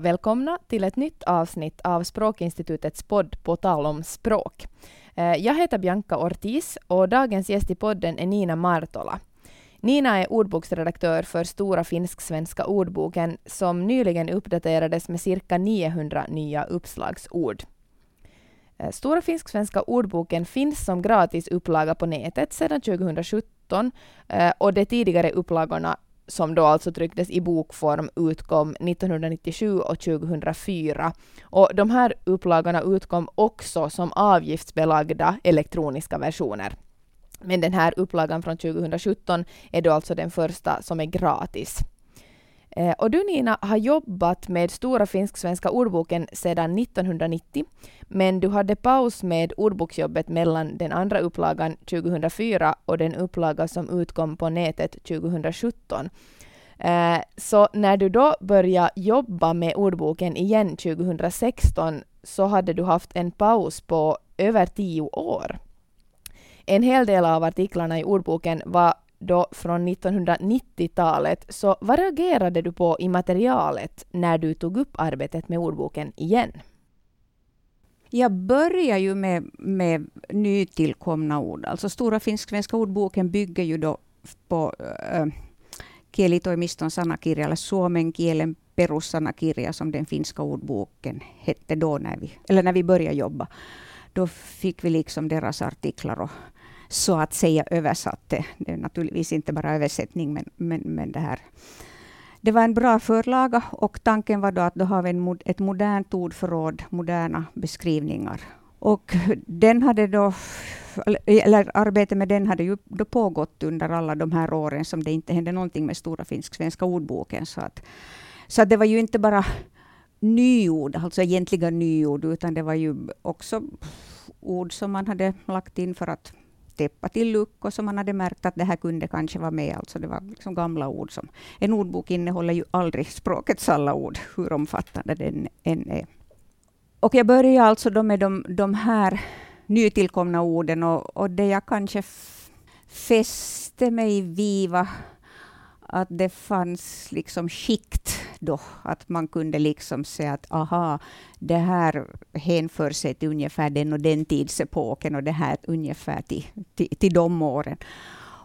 och välkomna till ett nytt avsnitt av Språkinstitutets podd På tal om språk. Eh, jag heter Bianca Ortiz och dagens gäst i podden är Nina Martola. Nina är ordboksredaktör för Stora finsk-svenska ordboken som nyligen uppdaterades med cirka 900 nya uppslagsord. Eh, Stora finsk-svenska ordboken finns som gratis upplaga på nätet sedan 2017 eh, och de tidigare upplagorna som då alltså trycktes i bokform utkom 1997 och 2004. Och de här upplagorna utkom också som avgiftsbelagda elektroniska versioner. Men den här upplagan från 2017 är då alltså den första som är gratis. Eh, och du Nina har jobbat med Stora finsk-svenska ordboken sedan 1990, men du hade paus med ordboksjobbet mellan den andra upplagan 2004 och den upplaga som utkom på nätet 2017. Eh, så när du då började jobba med ordboken igen 2016 så hade du haft en paus på över tio år. En hel del av artiklarna i ordboken var då från 1990-talet, så vad reagerade du på i materialet när du tog upp arbetet med ordboken igen? Jag börjar ju med, med nytillkomna ord. Alltså Stora finsk-svenska ordboken bygger ju då på äh, kielitoimiston sanakirja, eller suomen kielen perussanakirja, som den finska ordboken hette då, när vi, eller när vi började jobba. Då fick vi liksom deras artiklar och så att säga översatte. Det är naturligtvis inte bara översättning, men, men, men det här. Det var en bra förlaga och tanken var då att då har vi en, ett modernt ordförråd, moderna beskrivningar. Och den hade då, eller arbetet med den hade ju då pågått under alla de här åren som det inte hände någonting med Stora finsk-svenska ordboken. Så, att, så att det var ju inte bara nyord, alltså egentliga nyord, utan det var ju också ord som man hade lagt in för att täppa till luckor som man hade märkt att det här kunde kanske vara med. Alltså det var liksom gamla ord. som En ordbok innehåller ju aldrig språkets alla ord, hur omfattande den än är. Och jag började alltså då med de, de här nytillkomna orden och, och det jag kanske fäste mig vid var att det fanns liksom skikt då, att man kunde liksom säga att aha, det här hänför sig till ungefär den och den tidsepoken och det här ungefär till, till, till de åren.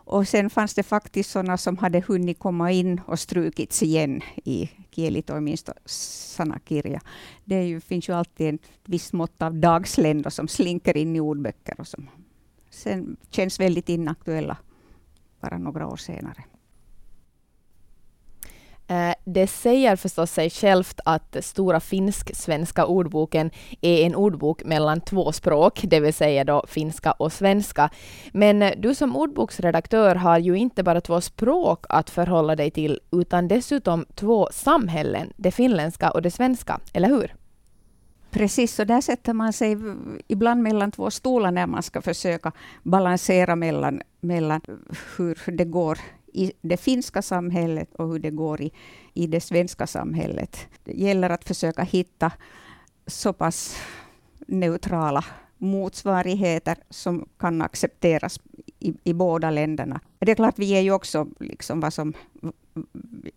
Och sen fanns det faktiskt sådana som hade hunnit komma in och strukits igen i Kielitoiminsto sanakirja. Det ju, finns ju alltid ett visst mått av dagsländor som slinker in i ordböcker och som sen känns väldigt inaktuella bara några år senare. Eh, det säger förstås sig självt att Stora finsk-svenska ordboken är en ordbok mellan två språk, det vill säga då finska och svenska. Men du som ordboksredaktör har ju inte bara två språk att förhålla dig till, utan dessutom två samhällen, det finländska och det svenska, eller hur? Precis, och där sätter man sig ibland mellan två stolar när man ska försöka balansera mellan, mellan hur det går i det finska samhället och hur det går i, i det svenska samhället. Det gäller att försöka hitta så pass neutrala motsvarigheter som kan accepteras i, i båda länderna. Det är klart, vi är ju också liksom vad som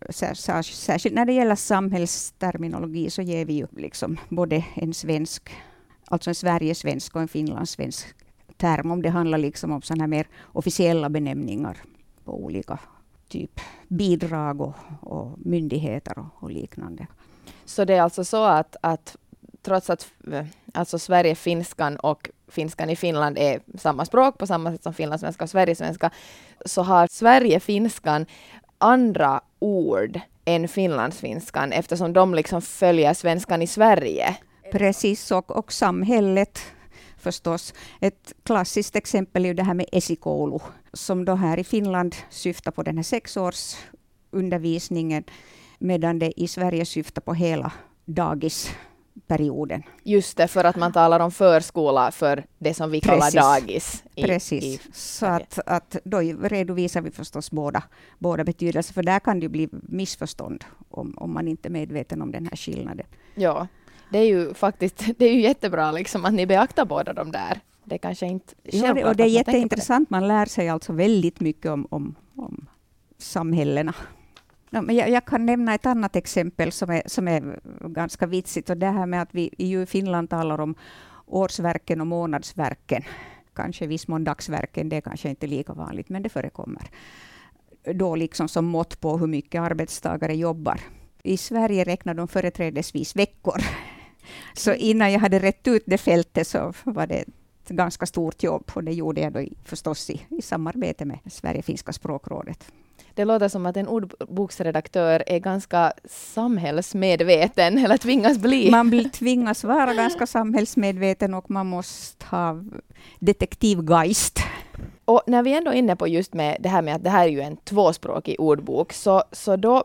särskilt när det gäller samhällsterminologi så ger vi ju liksom både en svensk, alltså en Sverigesvensk och en finlandssvensk term, om det handlar liksom om sådana mer officiella benämningar på olika typ bidrag och, och myndigheter och, och, liknande. Så det är alltså så att, att trots att alltså Sverige-finskan och finskan i Finland är samma språk på samma sätt som finlandssvenska och sverigesvenska, så har Sverige-finskan andra ord än finlandsfinskan eftersom de liksom följer svenskan i Sverige. Precis, och, och samhället förstås. Ett klassiskt exempel är det här med esikoulu, som då här i Finland syftar på den här sexårsundervisningen, medan det i Sverige syftar på hela dagisperioden. Just det, för att man talar om förskola för det som vi Precis. kallar dagis. I, Precis. I så att, att då redovisar vi förstås båda, båda betydelser, för där kan det bli missförstånd om, om man inte är medveten om den här skillnaden. Ja, det är ju faktiskt det är ju jättebra liksom att ni beaktar båda de där. Det kanske inte ja, och det är jätteintressant. Man lär sig alltså väldigt mycket om, om, om samhällena. No, men jag, jag, kan nämna ett annat exempel som är, som är ganska vitsigt. Och det här med att vi i Finland talar om årsverken och månadsverken. Kanske viss mån dagsverken, det är kanske inte lika vanligt, men det förekommer. Då liksom som mått på hur mycket arbetstagare jobbar. I Sverige räknar de företrädesvis veckor. Så innan jag hade rätt ut det fältet så var det ett ganska stort jobb. Och det gjorde jag då förstås i, i samarbete med Sverige-finska språkrådet. Det låter som att en ordboksredaktör är ganska samhällsmedveten, eller tvingas bli. Man blir tvingas vara ganska samhällsmedveten och man måste ha detektivgeist. Och när vi ändå är inne på just med det här med att det här är ju en tvåspråkig ordbok, så, så då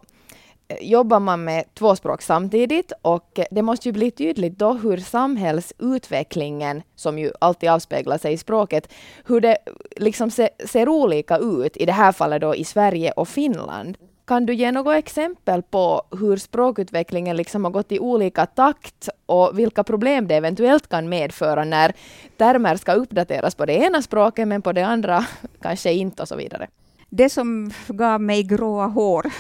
Eh, jobbar man med två språk samtidigt och eh, det måste ju bli tydligt då hur samhällsutvecklingen, som ju alltid avspeglar sig i språket, hur det eh, liksom ser, ser olika ut, i det här fallet då i Sverige och Finland. Kan du ge något exempel på hur språkutvecklingen liksom har gått i olika takt och vilka problem det eventuellt kan medföra när termer ska uppdateras på det ena språket men på det andra kanske inte och så vidare? Det som gav mig gråa hår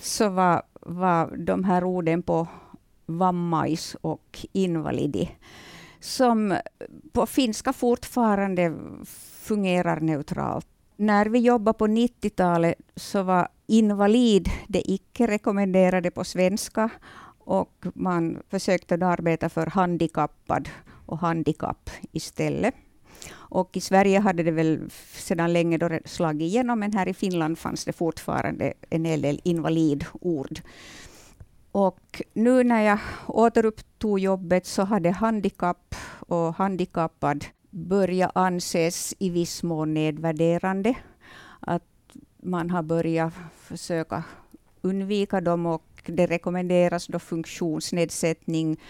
så var, var de här orden på vammais och invalidi, som på finska fortfarande fungerar neutralt. När vi jobbade på 90-talet så var invalid det icke rekommenderade på svenska och man försökte arbeta för handikappad och handikapp istället. Och i Sverige hade det väl sedan länge då slagit igenom, men här i Finland fanns det fortfarande en hel del invalidord. Och nu när jag återupptog jobbet så hade handikapp och handikappad börjat anses i viss mån nedvärderande. Att man har börjat försöka undvika dem och det rekommenderas då funktionsnedsättning,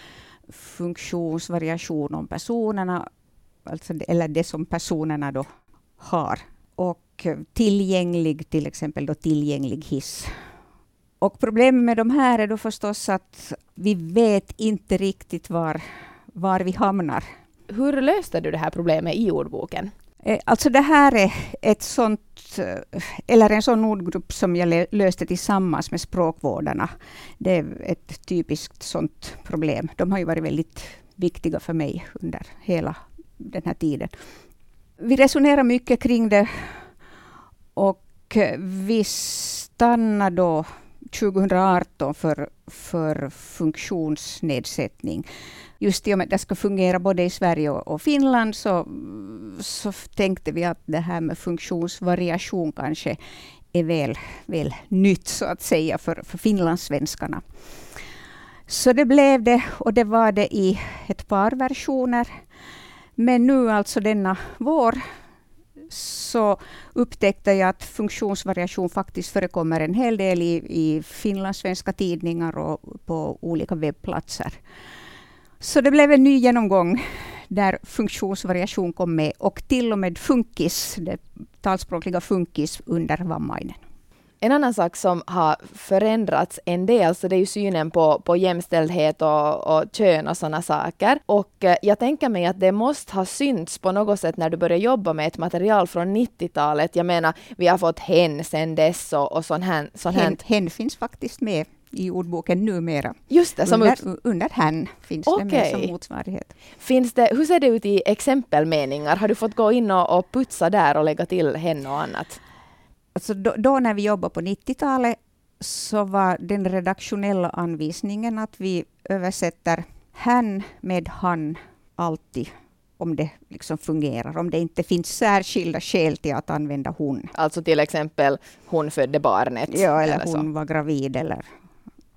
funktionsvariation om personerna alltså, eller det som personerna då har. Och tillgänglig, till exempel då tillgänglig hiss. Och problemet med de här är då förstås att vi vet inte riktigt var, var vi hamnar. Hur löste du det här problemet i ordboken? Eh, alltså det här är ett sånt, eh, eller en sån ordgrupp som jag löste tillsammans med språkvårdarna. Det är ett typiskt sånt problem. De har ju varit väldigt viktiga för mig under hela den här tiden. Vi resonerar mycket kring det och vi stannade då 2018 för, för funktionsnedsättning. Just i och med att det ska fungera både i Sverige och, och Finland så, så tänkte vi att det här med funktionsvariation kanske är väl, väl nytt så att säga för, för finlandssvenskarna. Så det blev det och det var det i ett par versioner. Men nu alltså denna vår så upptäckte jag att funktionsvariation faktiskt förekommer en hel del i, i finlandssvenska tidningar och på olika webbplatser. Så det blev en ny genomgång där funktionsvariation kom med och till och med funkis, det talspråkliga funkis under vammainen. En annan sak som har förändrats en del, så det är ju synen på, på jämställdhet och, och kön och sådana saker. Och eh, jag tänker mig att det måste ha synts på något sätt när du började jobba med ett material från 90-talet. Jag menar, vi har fått hen sen dess och, och sån här. Sån hen, hen finns faktiskt med i ordboken numera. Just det, som under, under hen finns okay. det med som motsvarighet. Finns det, hur ser det ut i exempelmeningar? Har du fått gå in och, och putsa där och lägga till hen och annat? Alltså då, då när vi jobbade på 90-talet så var den redaktionella anvisningen att vi översätter han med han alltid om det liksom fungerar, om det inte finns särskilda skäl till att använda hon. Alltså till exempel hon födde barnet? Ja, eller, eller hon så. var gravid eller,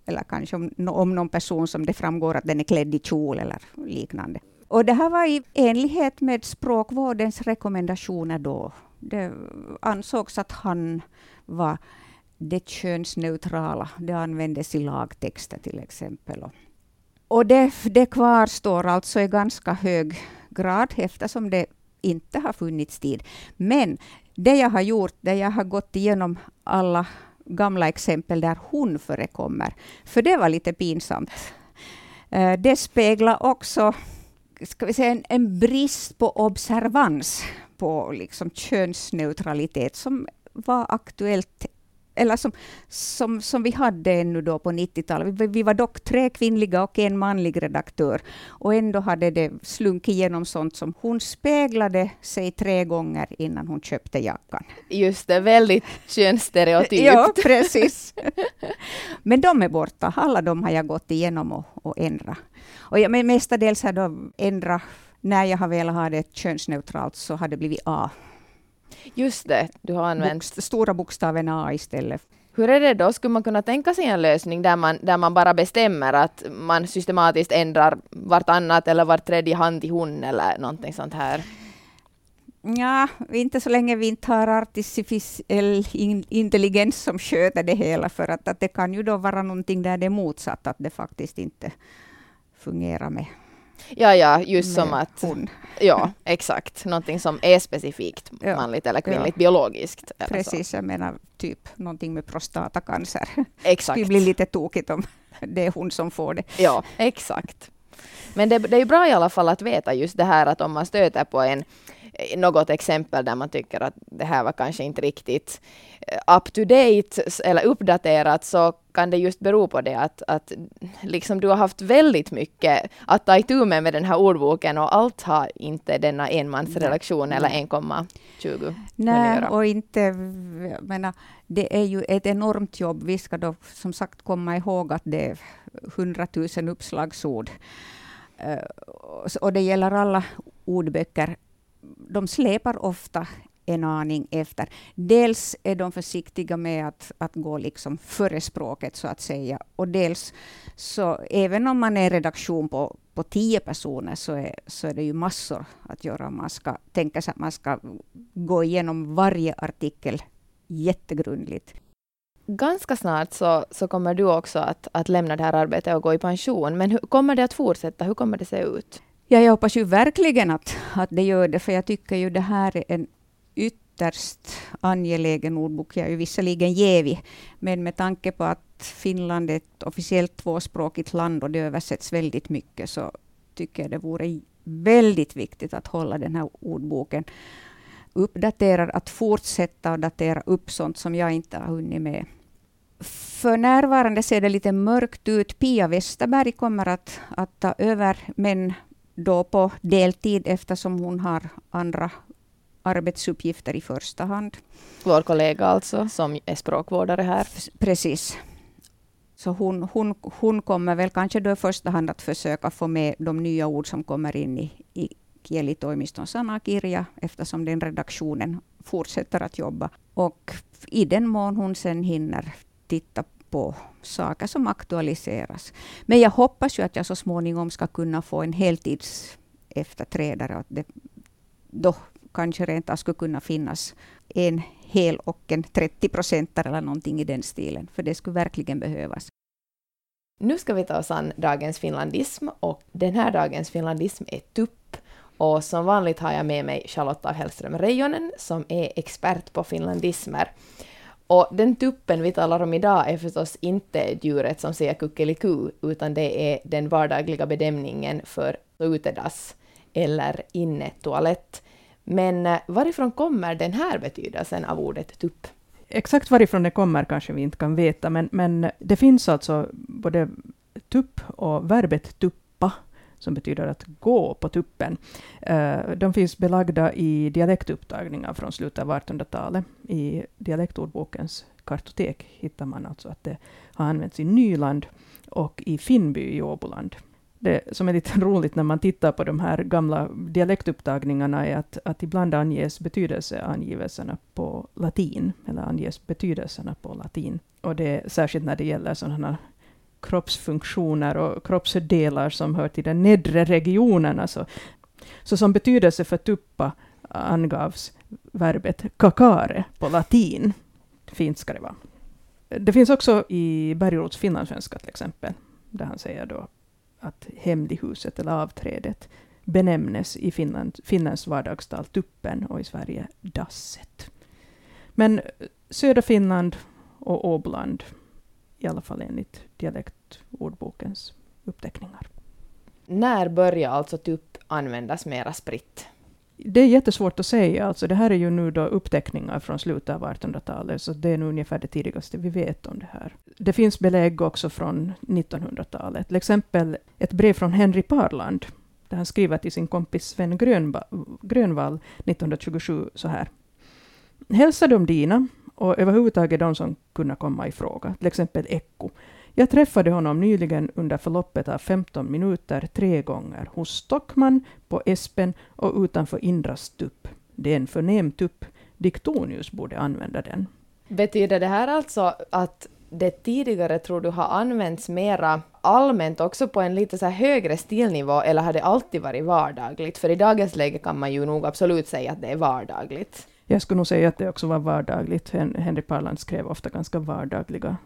eller kanske om, om någon person som det framgår att den är klädd i kjol eller liknande. Och det här var i enlighet med språkvårdens rekommendationer då det ansågs att han var det könsneutrala. Det användes i lagtexter till exempel. Och det, det kvarstår alltså i ganska hög grad eftersom det inte har funnits tid. Men det jag har gjort, det jag har gått igenom alla gamla exempel där hon förekommer, för det var lite pinsamt. Eh, det speglar också ska vi säga, en, en brist på observans på liksom könsneutralitet som var aktuellt eller som, som, som vi hade ännu då på 90-talet. Vi, vi, var dock tre kvinnliga och en manlig redaktör. Och ändå hade det slunkit igenom sånt som hon speglade sig tre gånger innan hon köpte jackan. Just det, väldigt könsstereotypt. ja, precis. Men de är borta. Alla de har jag gått igenom och, och ändrat. Och jag, men mestadels har jag ändrat när jag har velat ha det könsneutralt så har det blivit A. Just det, du har använt... Bokst stora bokstaven A istället. Hur är det då? Skulle man kunna tänka sig en lösning där man, där man bara bestämmer att man systematiskt ändrar vartannat eller vart tredje hand till hon eller någonting sånt här? Ja, inte så länge vi inte har artificiell intelligens som sköter det hela, för att, att det kan ju då vara någonting där det är motsatt, att det faktiskt inte fungerar med Ja, ja, just som att... Hon. Ja, exakt. Någonting som är specifikt ja. manligt eller kvinnligt, ja. biologiskt. Precis, så. jag menar typ någonting med prostatacancer. Exakt. Det blir lite tokigt om det är hon som får det. Ja, exakt. Men det, det är bra i alla fall att veta just det här att om man stöter på en något exempel där man tycker att det här var kanske inte riktigt eh, up to date eller uppdaterat så kan det just bero på det att, att liksom du har haft väldigt mycket att ta itu med med den här ordboken och allt har inte denna enmansredaktion eller 1,20 Nej, och inte, jag menar, det är ju ett enormt jobb. Vi ska då som sagt komma ihåg att det är 100 000 uppslagsord. Uh, och det gäller alla ordböcker de släpar ofta en aning efter. Dels är de försiktiga med att, att gå liksom före språket, så att säga. Och dels, så även om man är redaktion på, på tio personer, så är, så är det ju massor att göra. Man ska tänka sig att man ska gå igenom varje artikel jättegrundligt. Ganska snart så, så kommer du också att, att lämna det här arbetet och gå i pension. Men hur, kommer det att fortsätta? Hur kommer det se ut? Ja, jag hoppas ju verkligen att, att det gör det, för jag tycker ju det här är en ytterst angelägen ordbok. Jag är ju visserligen jävig, men med tanke på att Finland är ett officiellt tvåspråkigt land och det översätts väldigt mycket, så tycker jag det vore väldigt viktigt att hålla den här ordboken uppdaterad, att fortsätta att datera upp sånt som jag inte har hunnit med. För närvarande ser det lite mörkt ut. Pia Westerberg kommer att, att ta över, men då på deltid eftersom hon har andra arbetsuppgifter i första hand. Vår kollega alltså, som är språkvårdare här. Precis. Så hon, hon, hon kommer väl kanske då i första hand att försöka få med de nya ord som kommer in i, i kielitoimiston sanakirja, eftersom den redaktionen fortsätter att jobba. Och i den mån hon sen hinner titta på saker som aktualiseras. Men jag hoppas ju att jag så småningom ska kunna få en heltids efterträdare. Att det då kanske rent av skulle kunna finnas en hel och en 30 procentare eller någonting i den stilen. För det skulle verkligen behövas. Nu ska vi ta oss an dagens finlandism och den här dagens finlandism är tupp. Och som vanligt har jag med mig Charlotta Hellström Reijonen som är expert på finlandismer. Och den tuppen vi talar om idag är förstås inte djuret som säger kuckeliku, utan det är den vardagliga bedömningen för utedass eller innetoalett. Men eh, varifrån kommer den här betydelsen av ordet tupp? Exakt varifrån det kommer kanske vi inte kan veta, men, men det finns alltså både tupp och verbet tuppa som betyder att gå på tuppen. Eh, de finns belagda i dialektupptagningar från slutet av 1800-talet. I dialektordbokens kartotek hittar man alltså att det har använts i Nyland och i Finnby i Åboland. Det som är lite roligt när man tittar på de här gamla dialektupptagningarna är att, att ibland anges betydelseangivelserna på latin, eller anges betydelserna på latin. Och det är särskilt när det gäller sådana kroppsfunktioner och kroppsdelar som hör till den nedre regionen. Alltså. Så som betydelse för tuppa angavs verbet kakare på latin. Fint ska det vara. Det finns också i Bergroths finlandssvenska till exempel, där han säger då att hemlighuset eller avträdet benämnes i Finland, Finlands vardagstal tuppen och i Sverige dasset. Men södra Finland och Åbland i alla fall enligt dialektordbokens uppteckningar. När börjar alltså tupp användas mera spritt? det är jättesvårt att säga. Alltså, det här är ju nu då uppteckningar från slutet av 1800-talet, så det är nu ungefär det tidigaste vi vet om det här. Det finns belägg också från 1900-talet. Till exempel ett brev från Henry Parland, där han skriver till sin kompis Sven Grönvall 1927 så här. Hälsa de dina och överhuvudtaget de som kunde komma i fråga, till exempel Ekko. Jag träffade honom nyligen under förloppet av 15 minuter tre gånger hos Stockman, på Espen och utanför Indras tupp. Det är en förnäm tupp. Diktonius borde använda den. Betyder det här alltså att det tidigare tror du har använts mera allmänt också på en lite så högre stilnivå eller har det alltid varit vardagligt? För i dagens läge kan man ju nog absolut säga att det är vardagligt. Jag skulle nog säga att det också var vardagligt. Henry Parland skrev ofta ganska vardagliga,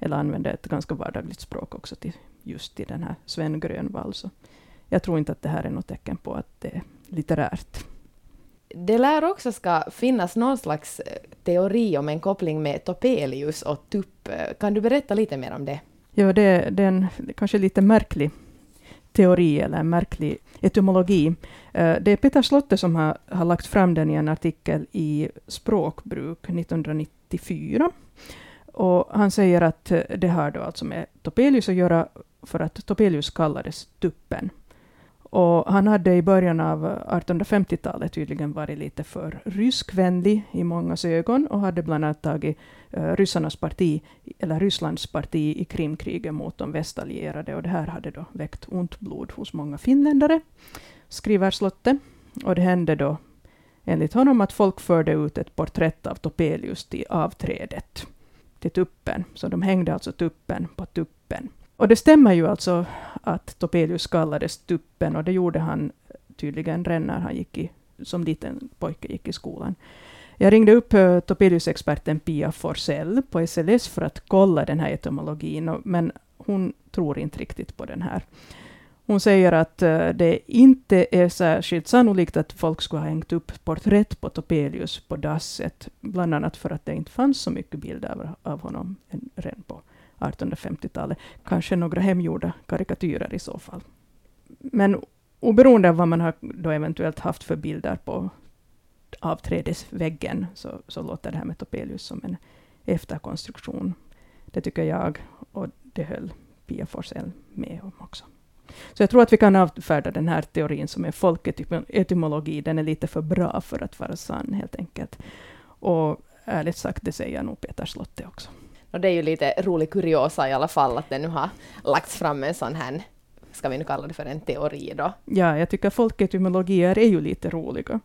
eller använde ett ganska vardagligt språk också till just till den här Sven Grönvall. Så jag tror inte att det här är något tecken på att det är litterärt. Det lär också ska finnas någon slags eh, teori om en koppling med Topelius och tupp. Kan du berätta lite mer om det? Ja, det, det är en kanske lite märklig teori eller en märklig etymologi. Eh, det är Peter Slotte som har, har lagt fram den i en artikel i Språkbruk 1994. Och han säger att eh, det har då alltså med Topelius att göra, för att Topelius kallades tuppen. Och han hade i början av 1850-talet tydligen varit lite för ryskvänlig i mångas ögon och hade bland annat tagit uh, ryssarnas parti, eller Rysslands parti i Krimkriget mot de västallierade. Och det här hade då väckt ont blod hos många finländare, skriver Slotte. Och det hände då enligt honom att folk förde ut ett porträtt av Topelius till avträdet, till tuppen. Så de hängde alltså tuppen på tuppen. Och det stämmer ju alltså att Topelius kallades Tuppen, och det gjorde han tydligen redan när han gick i, som liten pojke gick i skolan. Jag ringde upp uh, Topelius-experten Pia Forsell på SLS för att kolla den här etymologin, och, men hon tror inte riktigt på den här. Hon säger att uh, det inte är särskilt sannolikt att folk skulle ha hängt upp porträtt på Topelius på dasset, bland annat för att det inte fanns så mycket bilder av, av honom redan på 1850-talet. Kanske några hemgjorda karikatyrer i så fall. Men oberoende av vad man har då eventuellt haft för bilder på avträdesväggen, så, så låter det här med Topelius som en efterkonstruktion. Det tycker jag, och det höll Pia Forsell med om också. Så jag tror att vi kan avfärda den här teorin som en folketymologi. Den är lite för bra för att vara sann, helt enkelt. Och ärligt sagt, det säger nog Peter Slotte också. Och det är ju lite rolig kuriosa i alla fall att det nu har lagts fram en sån här, ska vi nu kalla det för en teori då? Ja, jag tycker folketymologier är ju lite roliga.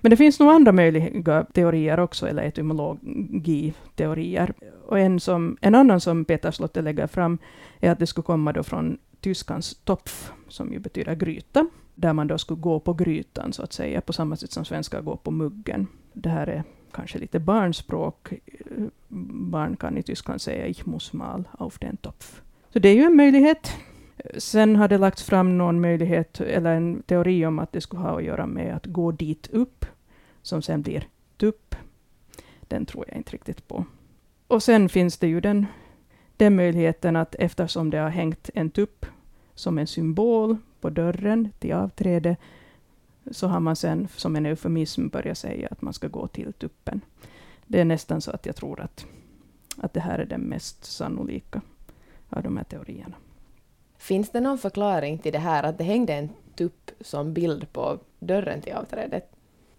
Men det finns nog andra möjliga teorier också, eller etymologiteorier. Och en, som, en annan som Peter Slotte lägger fram är att det skulle komma då från tyskans Topf, som ju betyder gryta, där man då skulle gå på grytan, så att säga, på samma sätt som svenskar går på muggen. Det här är kanske lite barnspråk. Barn kan i Tyskland säga ich muss mal auf den Topf. Så det är ju en möjlighet. Sen har det lagts fram någon möjlighet, eller en teori om att det skulle ha att göra med att gå dit upp, som sen blir tupp. Den tror jag inte riktigt på. Och sen finns det ju den, den möjligheten att eftersom det har hängt en tupp som en symbol på dörren till avträde, så har man sen som en eufemism börjat säga att man ska gå till tuppen. Det är nästan så att jag tror att, att det här är den mest sannolika av de här teorierna. Finns det någon förklaring till det här att det hängde en tupp som bild på dörren till avträdet?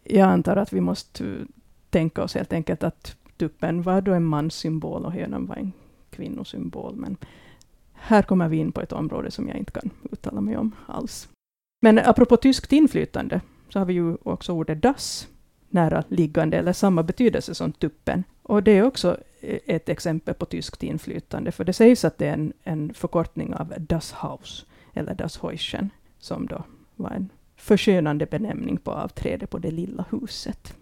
Jag antar att vi måste tänka oss helt enkelt att tuppen var då en manssymbol och hönan var en kvinnosymbol. Men här kommer vi in på ett område som jag inte kan uttala mig om alls. Men apropå tyskt inflytande, så har vi ju också ordet dass, nära liggande, eller samma betydelse som tuppen. Och det är också eh, ett exempel på tyskt inflytande, för det sägs att det är en, en förkortning av Das Haus, eller Das Häuschen, som då var en förskönande benämning på avträde på det lilla huset.